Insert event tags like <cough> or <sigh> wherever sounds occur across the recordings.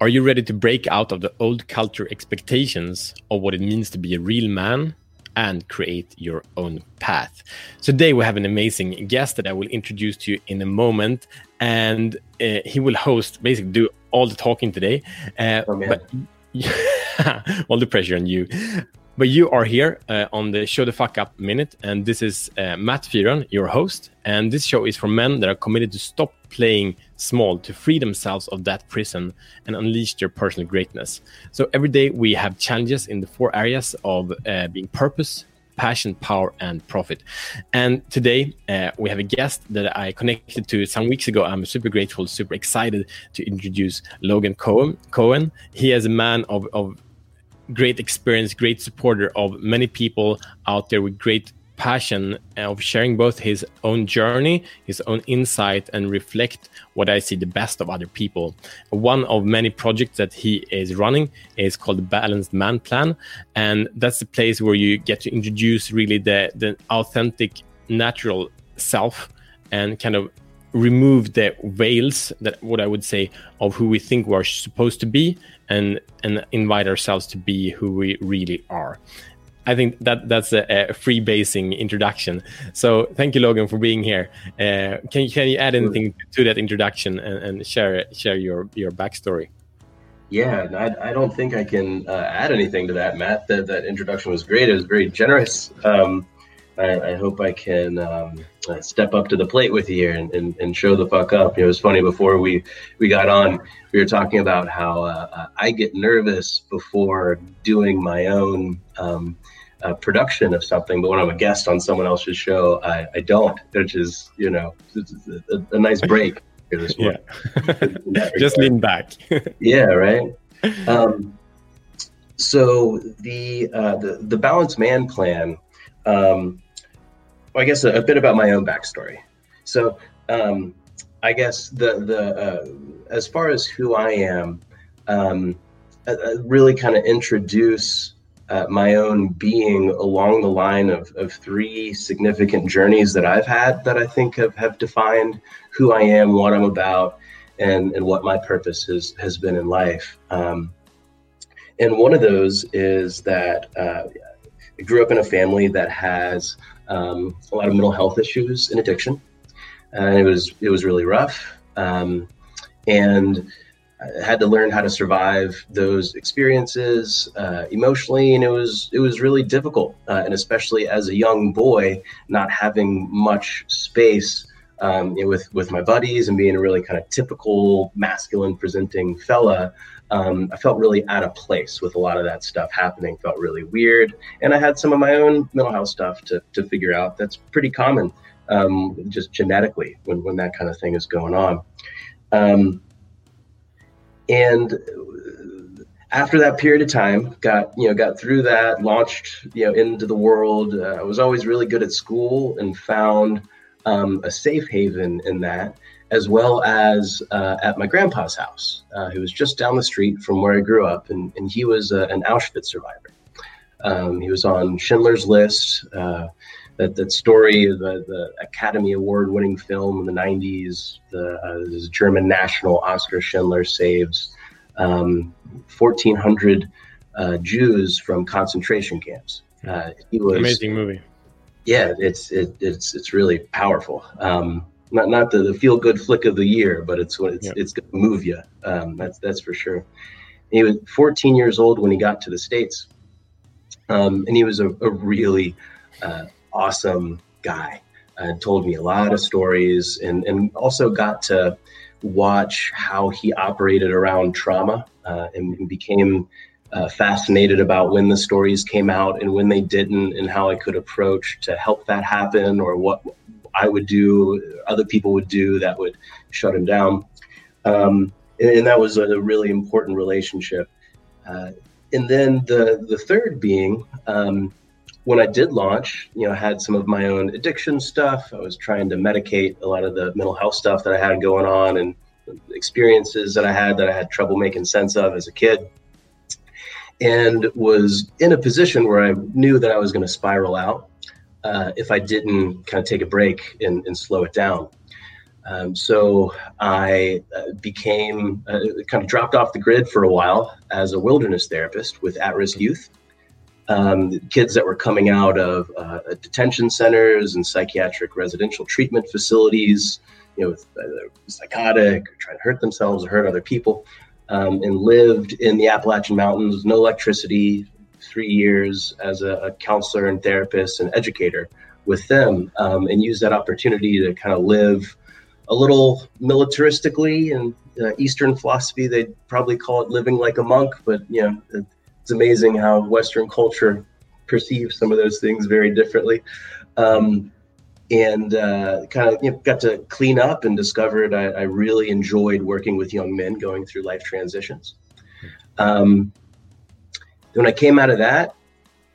Are you ready to break out of the old culture expectations of what it means to be a real man and create your own path? So today we have an amazing guest that I will introduce to you in a moment, and uh, he will host, basically do all the talking today. Uh, oh, but <laughs> all the pressure on you. But you are here uh, on the Show the Fuck Up Minute, and this is uh, Matt Fyron, your host. And this show is for men that are committed to stop playing small, to free themselves of that prison and unleash their personal greatness. So every day we have challenges in the four areas of uh, being purpose, passion, power, and profit. And today uh, we have a guest that I connected to some weeks ago. I'm super grateful, super excited to introduce Logan Cohen. Cohen. He is a man of, of great experience, great supporter of many people out there with great passion of sharing both his own journey, his own insight, and reflect what I see the best of other people. One of many projects that he is running is called the Balanced Man Plan, and that's the place where you get to introduce really the the authentic, natural self, and kind of remove the veils that what I would say of who we think we're supposed to be and and invite ourselves to be who we really are. I think that that's a, a free basing introduction. So thank you, Logan, for being here. Uh, can can you add anything to that introduction and, and share share your your backstory? Yeah, I, I don't think I can uh, add anything to that, Matt. That that introduction was great. It was very generous. Um, I, I hope I can um, step up to the plate with you here and, and, and, show the fuck up. You know, it was funny before we, we got on, we were talking about how uh, I get nervous before doing my own um, uh, production of something, but when I'm a guest on someone else's show, I, I don't, which is, you know, a, a nice break. yeah. <laughs> Just lean back. <laughs> yeah, right. Um, so the, uh, the the balance man plan um, well, I guess a, a, bit about my own backstory. So, um, I guess the the uh, as far as who I am, um, I, I really kind of introduce uh, my own being along the line of, of three significant journeys that I've had that I think have, have defined who I am, what I'm about, and, and what my purpose has, has been in life. Um, and one of those is that uh, I grew up in a family that has um, a lot of mental health issues and addiction, and it was it was really rough. Um, and I had to learn how to survive those experiences uh, emotionally, and it was it was really difficult, uh, and especially as a young boy, not having much space um, with with my buddies and being a really kind of typical masculine presenting fella um, I felt really out of place with a lot of that stuff happening. Felt really weird, and I had some of my own mental health stuff to to figure out. That's pretty common, um, just genetically when when that kind of thing is going on. Um, and after that period of time, got you know got through that, launched you know into the world. Uh, I was always really good at school and found um, a safe haven in that as well as uh, at my grandpa's house, uh, who was just down the street from where I grew up, and, and he was uh, an Auschwitz survivor. Um, he was on Schindler's List. Uh, that, that story, the, the Academy Award winning film in the 90s, the uh, German national Oscar Schindler saves um, 1,400 uh, Jews from concentration camps. he was amazing movie. Yeah, it's it, it's it's really powerful. Um, not not the, the feel good flick of the year, but it's what it's yeah. it's gonna move you. Um, that's that's for sure. He was 14 years old when he got to the states, um, and he was a, a really uh, awesome guy. Uh, told me a lot of stories, and and also got to watch how he operated around trauma, uh, and, and, became uh, fascinated about when the stories came out and when they didn't, and how I could approach to help that happen, or what I would do, other people would do that would shut him down. Um, and, and, that was a really important relationship. Uh, and then the the third being um, when I did launch, you know, I had some of my own addiction stuff. I was trying to medicate a lot of the mental health stuff that I had going on and experiences that I had that I had trouble making sense of as a kid. And was in a position where I knew that I was going to spiral out uh, if I didn't kind of take a break and, and slow it down. Um, so I uh, became uh, kind of dropped off the grid for a while as a wilderness therapist with at-risk youth, um, kids that were coming out of uh, detention centers and psychiatric residential treatment facilities, you know, psychotic or trying to hurt themselves or hurt other people, um, and lived in the Appalachian Mountains, no electricity, three years as a, a counselor and therapist and educator with them, um, and used that opportunity to kind of live a little militaristically and uh, Eastern philosophy, they'd probably call it living like a monk, but you know, it's amazing how Western culture perceives some of those things very differently. Um, and uh, kind of you know, got to clean up and discovered I, I, really enjoyed working with young men going through life transitions. Um, when I came out of that,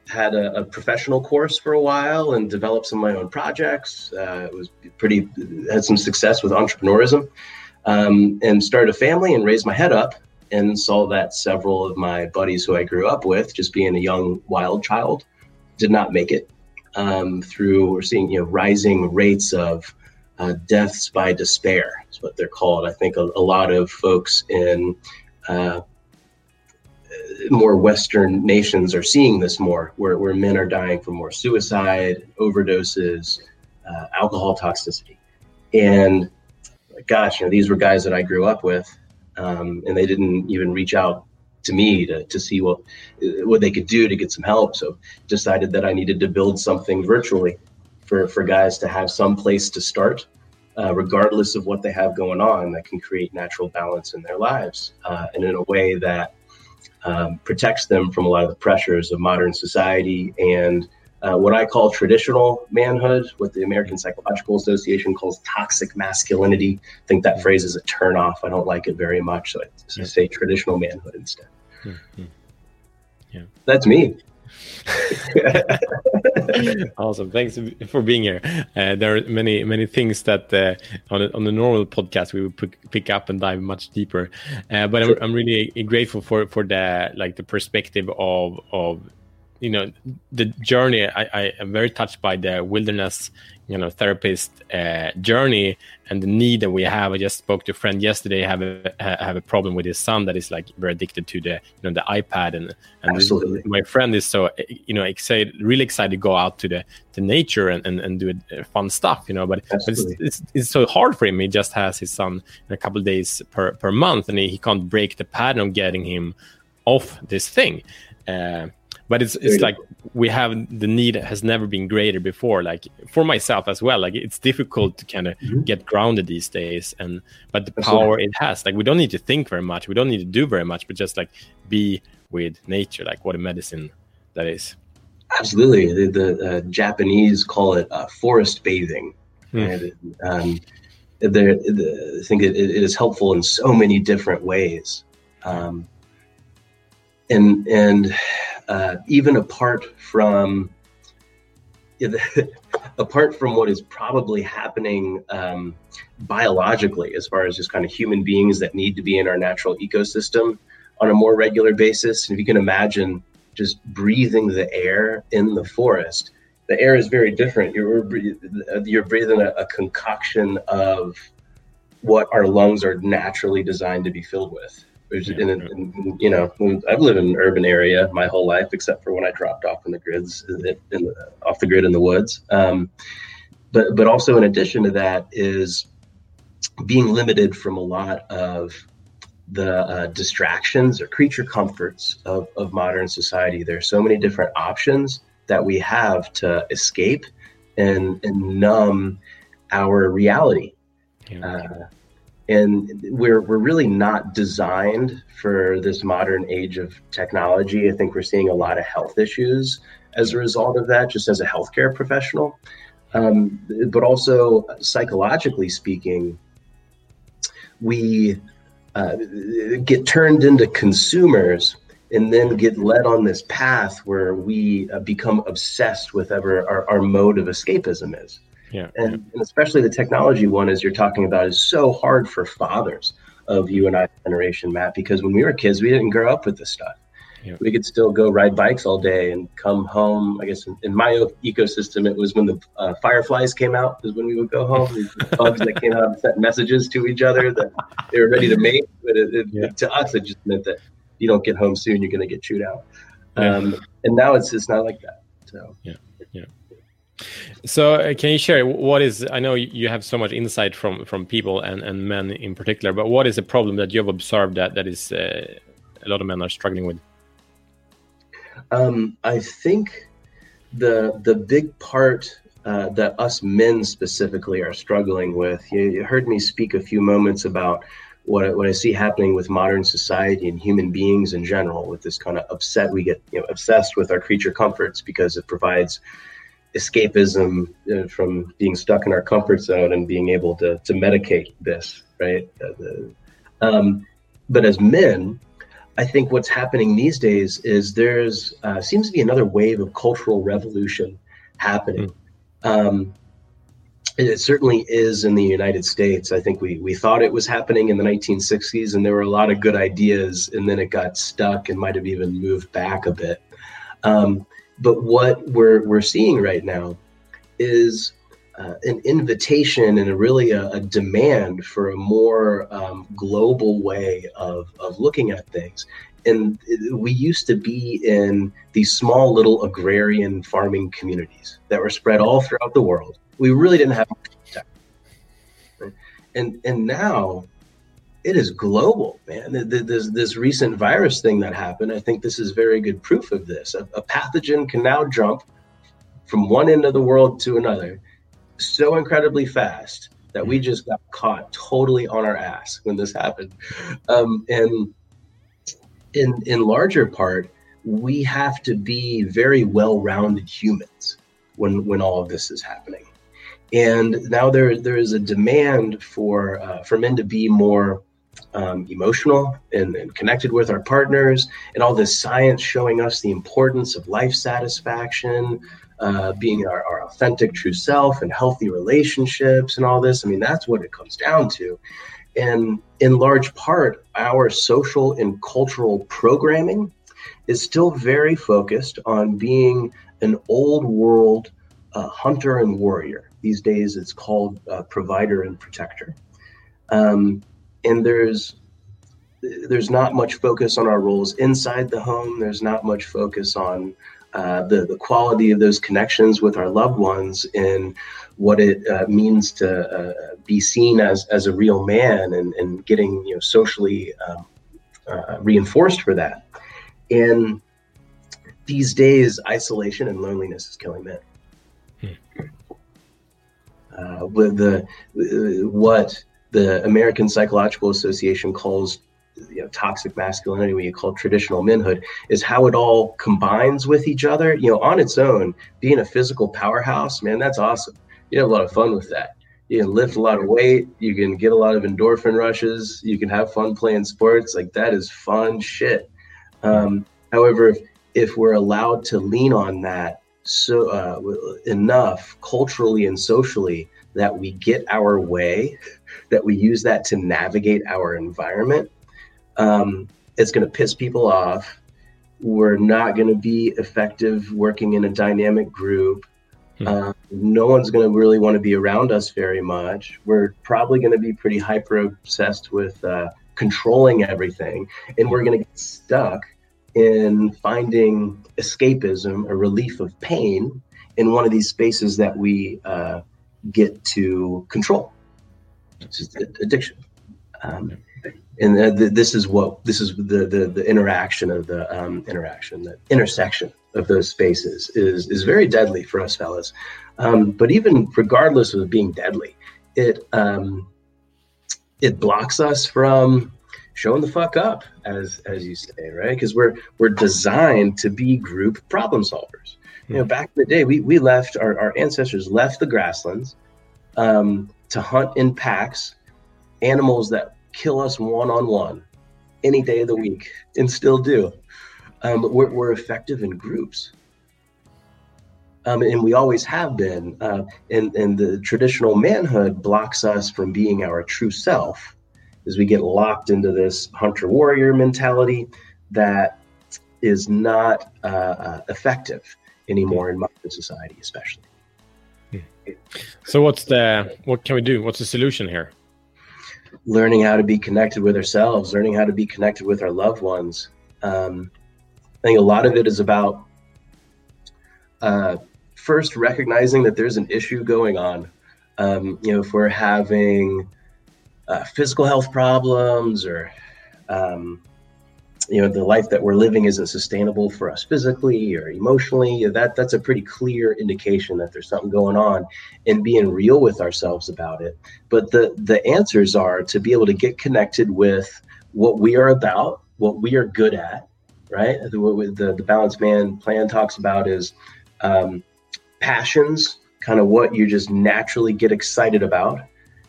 had a, a, professional course for a while and developed some of my own projects. Uh, it was pretty had some success with entrepreneurism, um, and started a family and raised my head up and saw that several of my buddies who I grew up with, just being a young wild child, did not make it. Um, through we're seeing you know rising rates of uh, deaths by despair is what they're called. I think a, a lot of folks in uh, more Western nations are seeing this more, where, where men are dying from more suicide, overdoses, uh, alcohol toxicity. And gosh, you know, these were guys that I grew up with, um, and they didn't even reach out to me to, to see what what they could do to get some help. So decided that I needed to build something virtually for, for guys to have some place to start, uh, regardless of what they have going on, that can create natural balance in their lives, uh, and in a way that um, protects them from a lot of the pressures of modern society and uh, what I call traditional manhood, what the American Psychological Association calls toxic masculinity. I think that phrase is a turnoff. I don't like it very much, so I yeah. say traditional manhood instead. Mm-hmm. Yeah, that's me. <laughs> awesome. Thanks for being here. Uh, there are many many things that uh, on, a, on the normal podcast we would pick, pick up and dive much deeper. Uh, but I'm, I'm, really grateful for for the like the perspective of of you know the journey. I, I am very touched by the wilderness you know therapist uh, journey. And the need that we have i just spoke to a friend yesterday have a have a problem with his son that is like very addicted to the you know the ipad. And and Absolutely. my friend is so you know excited really excited to go out to the the nature and and, and do uh, fun stuff you know but, but it's, it's, it's, so hard for him. He just has his son in a couple days per per month and he, he can't break the pattern of getting him off this thing. Uh, but it's it's like we have the need has never been greater before like for myself as well. Like it's difficult to kind of mm-hmm. get grounded these days and but the That's power right. it has. Like we don't need to think very much. We don't need to do very much but just like be with nature. Like what a medicine that is. Absolutely. The, the uh, japanese call it uh, forest bathing. Mm. and um, the, i think it, it is helpful in so many different ways. Um, and and uh, even apart from <laughs> apart from what is probably happening um, biologically, as far as just kind of human beings that need to be in our natural ecosystem on a more regular basis. And if you can imagine just breathing the air in the forest, the air is very different. You're you're breathing a, a concoction of what our lungs are naturally designed to be filled with. Yeah, in, in, you know, I've lived in an urban area my whole life, except for when I dropped off in the grids, in the, off the grid in the woods. Um, but but also in addition to that is being limited from a lot of the uh, distractions or creature comforts of, of modern society. There are so many different options that we have to escape and, and numb our reality. Yeah. Uh, and we're we're really not designed for this modern age of technology. I think we're seeing a lot of health issues as a result of that, just as a healthcare professional. Um, but also psychologically speaking, we uh, get turned into consumers and then get led on this path where we uh, become obsessed with ever our, our mode of escapism is. Yeah. And, and especially the technology one, as you're talking about, is so hard for fathers of you and I generation, Matt, because when we were kids, we didn't grow up with this stuff. yeah. we could still go ride bikes all day and come home. I guess in, in my ecosystem, it was when the uh, fireflies came out is when we would go home. These <laughs> bugs that came out and sent messages to each other that they were ready to mate. But it, it, yeah. to us, it just meant that you don't get home soon, you're going to get chewed out. Um, and now it's just not like that. So yeah, yeah. So uh, can you share what is? I know you have so much insight from from people and and men in particular, but what is a problem that you have observed that that is uh, a lot of men are struggling with? Um, I think the the big part uh, that us men specifically are struggling with. You, you, heard me speak a few moments about what what I see happening with modern society and human beings in general. With this kind of upset, we get you know obsessed with our creature comforts because it provides escapism uh, from being stuck in our comfort zone and being able to to medicate this right. Uh, um, but as men, I think what's happening these days is there's uh, seems to be another wave of cultural revolution happening. Mm. Um, it certainly is in the United States. I think we we thought it was happening in the 1960s, and there were a lot of good ideas, and then it got stuck and might have even moved back a bit. Um, but what we're we're seeing right now is uh, an invitation and a really a, a, demand for a more um, global way of, of looking at things. And we used to be in these small little agrarian farming communities that were spread all throughout the world. We really didn't have right? and and now it is global, man. This this recent virus thing that happened, I think this is very good proof of this. A, a pathogen can now jump from one end of the world to another so incredibly fast that we just got caught totally on our ass when this happened. Um, and in in larger part, we have to be very well-rounded humans when when all of this is happening. And now there there is a demand for uh, for men to be more um, emotional and, and, connected with our partners, and all this science showing us the importance of life satisfaction, uh, being our, our authentic true self and healthy relationships and all this. I mean, that's what it comes down to. And in large part, our social and cultural programming is still very focused on being an old world uh, hunter and warrior. These days, it's called uh, provider and protector. Um, and there's there's not much focus on our roles inside the home. There's not much focus on uh, the, the quality of those connections with our loved ones and what it uh, means to uh, be seen as, as a real man and, and getting you know socially um, uh, reinforced for that. And these days, isolation and loneliness is killing men. Hmm. Uh, with the what the American Psychological Association calls you know, toxic masculinity, what you call traditional manhood, is how it all combines with each other. You know, on its own, being a physical powerhouse, man, that's awesome. You have a lot of fun with that. You can lift a lot of weight. You can get a lot of endorphin rushes. You can have fun playing sports. Like that is fun shit. Um, however, if, if we're allowed to lean on that so uh, enough culturally and socially that we get our way, that we use that to navigate our environment, um, it's going to piss people off. We're not going to be effective working in a dynamic group. Hmm. Uh, no one's going to really want to be around us very much. We're probably going to be pretty hyper obsessed with uh, controlling everything, and we're going to get stuck in finding escapism, a relief of pain, in one of these spaces that we uh, get to control. It's just addiction. Um, and the, this is what this is the the, the interaction of the um, interaction the intersection of those spaces is is very deadly for us fellas um, but even regardless of being deadly it um, it blocks us from showing the fuck up as as you say right because we're we're designed to be group problem solvers you know hmm. back in the day we we left our, our ancestors left the grasslands um, to hunt in packs animals that kill us one on one any day of the week and still do. Um, we're, we're effective in groups. Um, and we always have been. Uh, and, and the traditional manhood blocks us from being our true self as we get locked into this hunter warrior mentality that is not uh, uh, effective anymore in modern society, especially. So, what's the what can we do? What's the solution here? Learning how to be connected with ourselves, learning how to be connected with our loved ones. Um, I think a lot of it is about uh, first recognizing that there's an issue going on. Um, you know, if we're having uh, physical health problems or um, you know the life that we're living isn't sustainable for us physically or emotionally? That that's a pretty clear indication that there's something going on and being real with ourselves about it. But the the answers are to be able to get connected with what we are about what we are good at right? The, the, the balanced man plan talks about is um, passions kind of what you just naturally get excited about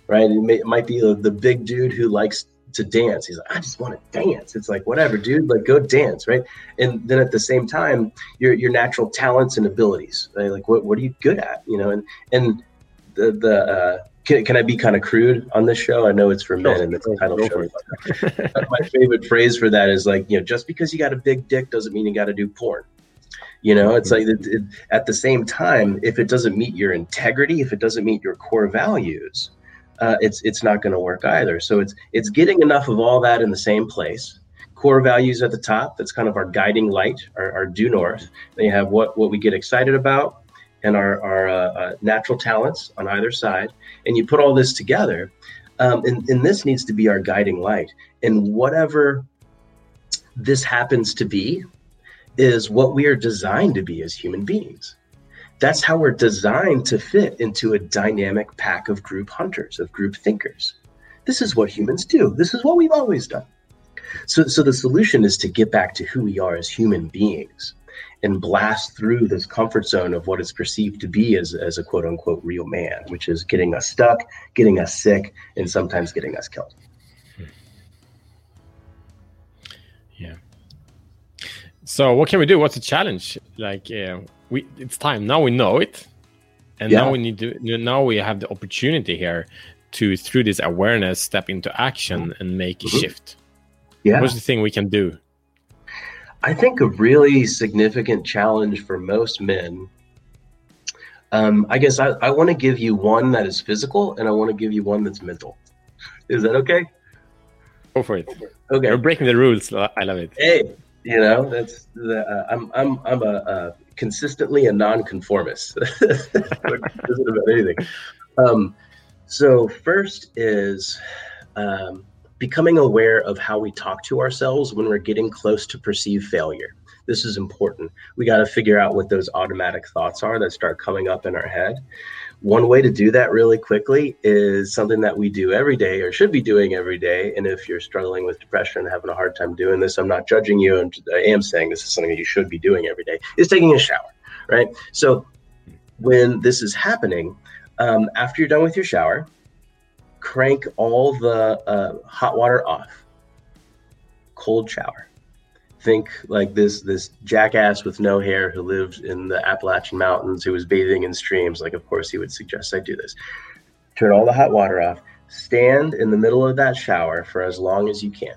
right? It, may, it might be the, the big dude who likes to dance. He's like, I just want to dance. It's like, whatever, dude, like go dance, right? And then at the same time, your your natural talents and abilities, right? Like what what are you good at? You know, and and the the uh, can, can I be kind of crude on this show? I know it's for men and it's a title show. <laughs> my favorite phrase for that is like, you know, just because you got a big dick doesn't mean you got to do porn. You know, it's like it, it, at the same time, if it doesn't meet your integrity, if it doesn't meet your core values, uh, it's it's not going to work either. So it's it's getting enough of all that in the same place. Core values at the top. That's kind of our guiding light, our, our due north. Then you have what what we get excited about, and our our uh, uh, natural talents on either side. And you put all this together, um, and, and this needs to be our guiding light. And whatever this happens to be, is what we are designed to be as human beings that's how we're designed to fit into a dynamic pack of group hunters, of group thinkers. This is what humans do. This is what we've always done. So, so the solution is to get back to who we are as human beings and blast through this comfort zone of what is perceived to be as, as a quote unquote real man, which is getting us stuck, getting us sick, and sometimes getting us killed. Yeah. So, what can we do? What's the challenge? Like, uh, we it's time. Now we know it. And yeah. now we need to now we have the opportunity here to through this awareness step into action and make a mm-hmm. shift. Yeah. What's the thing we can do? I think a really significant challenge for most men um, i guess i, I want to give you one that is physical and i want to give you one that's mental. Is that okay? Go for it. Okay. You're breaking the rules. I love it. Hey you know that's the uh, i'm i'm i'm a, a consistently a nonconformist. <laughs> isn't about anything. Um, so first is um, becoming aware of how we talk to ourselves when we're getting close to perceived failure. This is important. We got to figure out what those automatic thoughts are that start coming up in our head. One way to do that really quickly is something that we do every day or should be doing every day. And if you're struggling with depression and having a hard time doing this, I'm not judging you. I'm, I am saying this is something that you should be doing every day is taking a shower, right? So when this is happening, um, after you're done with your shower, crank all the uh, hot water off, cold shower think like this this jackass with no hair who lived in the Appalachian Mountains who was bathing in streams. Like, of course, he would suggest I do this. Turn all the hot water off. Stand in the middle of that shower for as long as you can.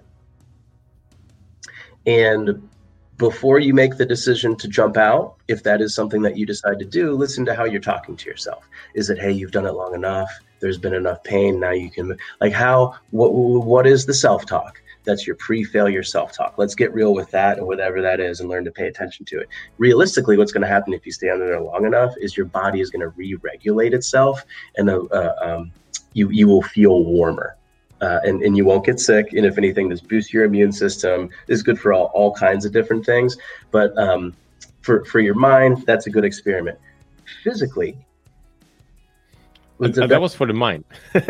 And before you make the decision to jump out, if that is something that you decide to do, listen to how you're talking to yourself. Is it, hey, you've done it long enough? There's been enough pain. Now you can, like, how, what, what is the self talk? That's your pre failure self talk. Let's get real with that and whatever that is and learn to pay attention to it. Realistically, what's going to happen if you stay under there long enough is your body is going to re regulate itself and uh, uh, um, you, you will feel warmer. Uh, and, and you won't get sick. And if anything, this boosts your immune system. This is good for all, all kinds of different things. But um, for, for your mind, that's a good experiment. Physically, that, that was for the mind. <laughs> yeah,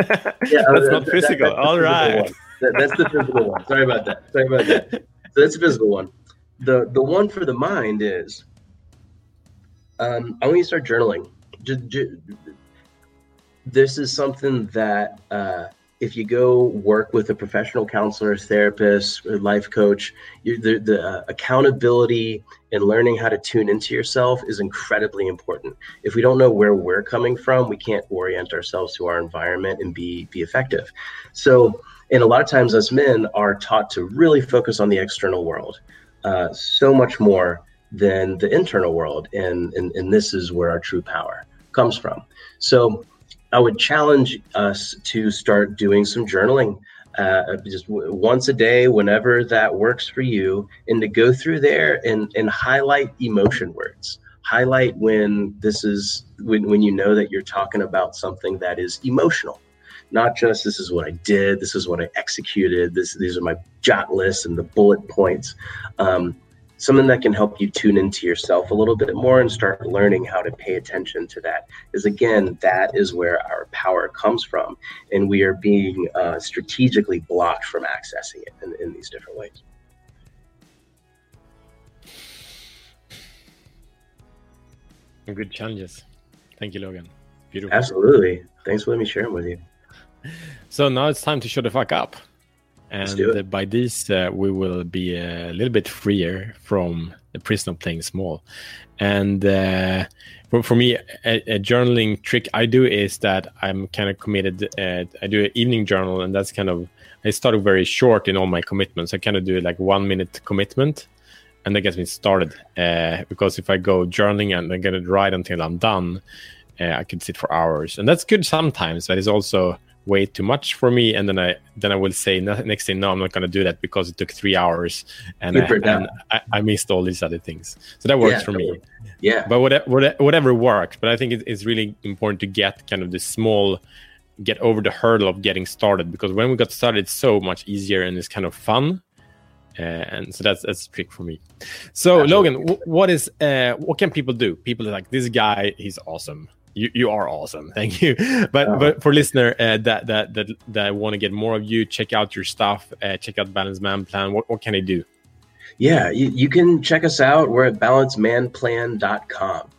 that's not physical. That, all right. That, that's the physical one. Sorry about that. Sorry about that. So that's the physical one. The the one for the mind is um, I want you to start journaling. Just, just, this is something that uh, if you go work with a professional counselor, therapist, or life coach, you, the, the uh, accountability and learning how to tune into yourself is incredibly important. If we don't know where we're coming from, we can't orient ourselves to our environment and be be effective. So and a lot of times, us men are taught to really focus on the external world. uh, so much more than the internal world. And, and, and this is where our true power comes from. So I would challenge us to start doing some journaling. Uh, just w- once a day, whenever that works for you, and to go through there and, and highlight emotion words. Highlight when this is when, when you know that you're talking about something that is emotional not just this is what I did, this is what I executed, this these are my jot lists and the bullet points. Um, something that can help you tune into yourself a little bit more and start learning how to pay attention to that is again that is where our power comes from and we are being uh, strategically blocked from accessing it in, in these different ways. Good challenges. Thank you logan. Beautiful. Absolutely. Thanks for letting me share them with you so now it's time to show the fuck up. And by this, uh, we will be a little bit freer from the prison of playing small. And uh, for, for, me, a, a, journaling trick I do is that I'm kind of committed. Uh, I do an evening journal, and that's kind of I started very short in all my commitments. I kind of do like one minute commitment, and that gets me started. Uh, because if I go journaling and I get it right until I'm done, uh, I could sit for hours, and that's good sometimes. But it's also way too much for me and then i then i will say next thing no i'm not going to do that because it took three hours and, I, and I, I, missed all these other things. So that works yeah, for me. Yeah. But whatever, whatever worked but i think it's really important to get kind of the small get over the hurdle of getting started because when we got started it's so much easier and it's kind of fun. Uh, and so that's that's a trick for me. So Absolutely. Logan, what is uh, what can people do? People are like this guy, he's awesome you, you are awesome. <laughs> Thank you. But oh. but for listener uh, that that that that want to get more of you, check out your stuff. Uh, check out Balance Man Plan. What what can they do? Yeah, you, you can check us out. We're at balancemanplan.com.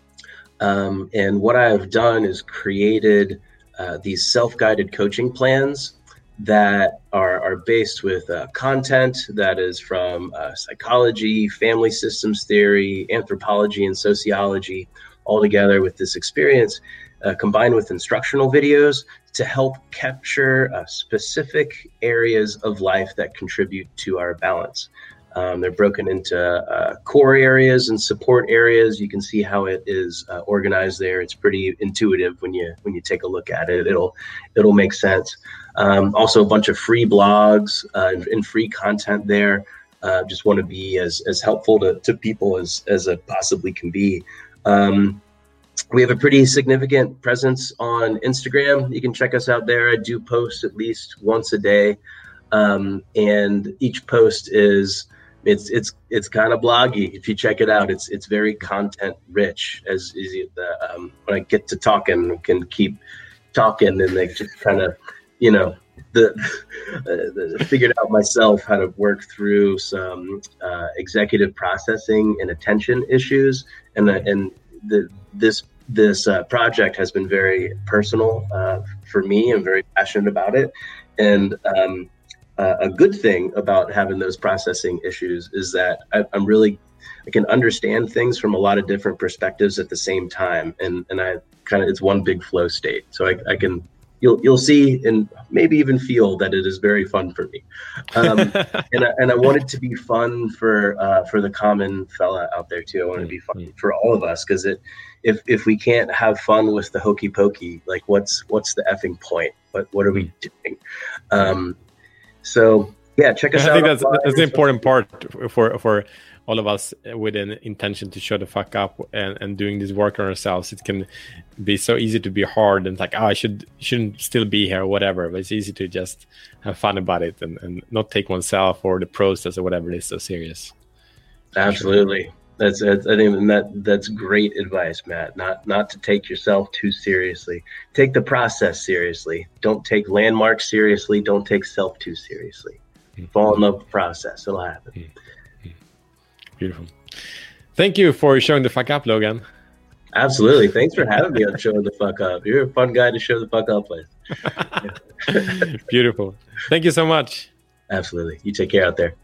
Um, and what I've done is created uh, these self-guided coaching plans that are, are based with uh, content that is from uh, psychology, family systems theory, anthropology, and sociology, all together with this experience, uh, combined with instructional videos to help capture uh, specific areas of life that contribute to our balance. Um, they're broken into uh, core areas and support areas. You can see how it is uh, organized there. It's pretty intuitive when you when you take a look at it. It'll it'll make sense. Um, also, a bunch of free blogs uh, and, and, free content there. Uh, just want to be as as helpful to, to people as as it possibly can be. Um, we have a pretty significant presence on Instagram. You can check us out there. I do post at least once a day, um, and each post is it's it's it's kind of bloggy. If you check it out, it's it's very content rich. As easy the um, when I get to talking, can keep talking, and they just kind of you know the, the, figured out myself how to work through some uh, executive processing and attention issues, and the, and the, this this uh, project has been very personal uh, for me. I'm very passionate about it, and um, uh, a good thing about having those processing issues is that I, I'm really I can understand things from a lot of different perspectives at the same time, and and I kind of it's one big flow state. So I, I can you'll you'll see and maybe even feel that it is very fun for me. Um, <laughs> and I, and I want it to be fun for uh, for the common fella out there too. I want it to be fun mm-hmm. for all of us because it if if we can't have fun with the hokey pokey, like what's what's the effing point? What what are we mm. doing? Um, so yeah, check us I out. I think that's that's the important part for for all of us with an intention to show the fuck up and, and doing this work on ourselves. It can be so easy to be hard and like oh i should shouldn't still be here or whatever. But it's easy to just have fun about it and, and not take oneself or the process or whatever it is so serious. Absolutely. That's, that's i think that that's great advice matt. Not not to take yourself too seriously. Take the process seriously. Don't take landmarks seriously. Don't take self too seriously. Mm-hmm. fall in love with the process. It'll happen. Mm-hmm. Beautiful. Thank you for showing the fuck up, Logan. Absolutely. Thanks for having me on Showing the Fuck Up. You're a fun guy to show the fuck up with. <laughs> Beautiful. Thank you so much. Absolutely. You take care out there.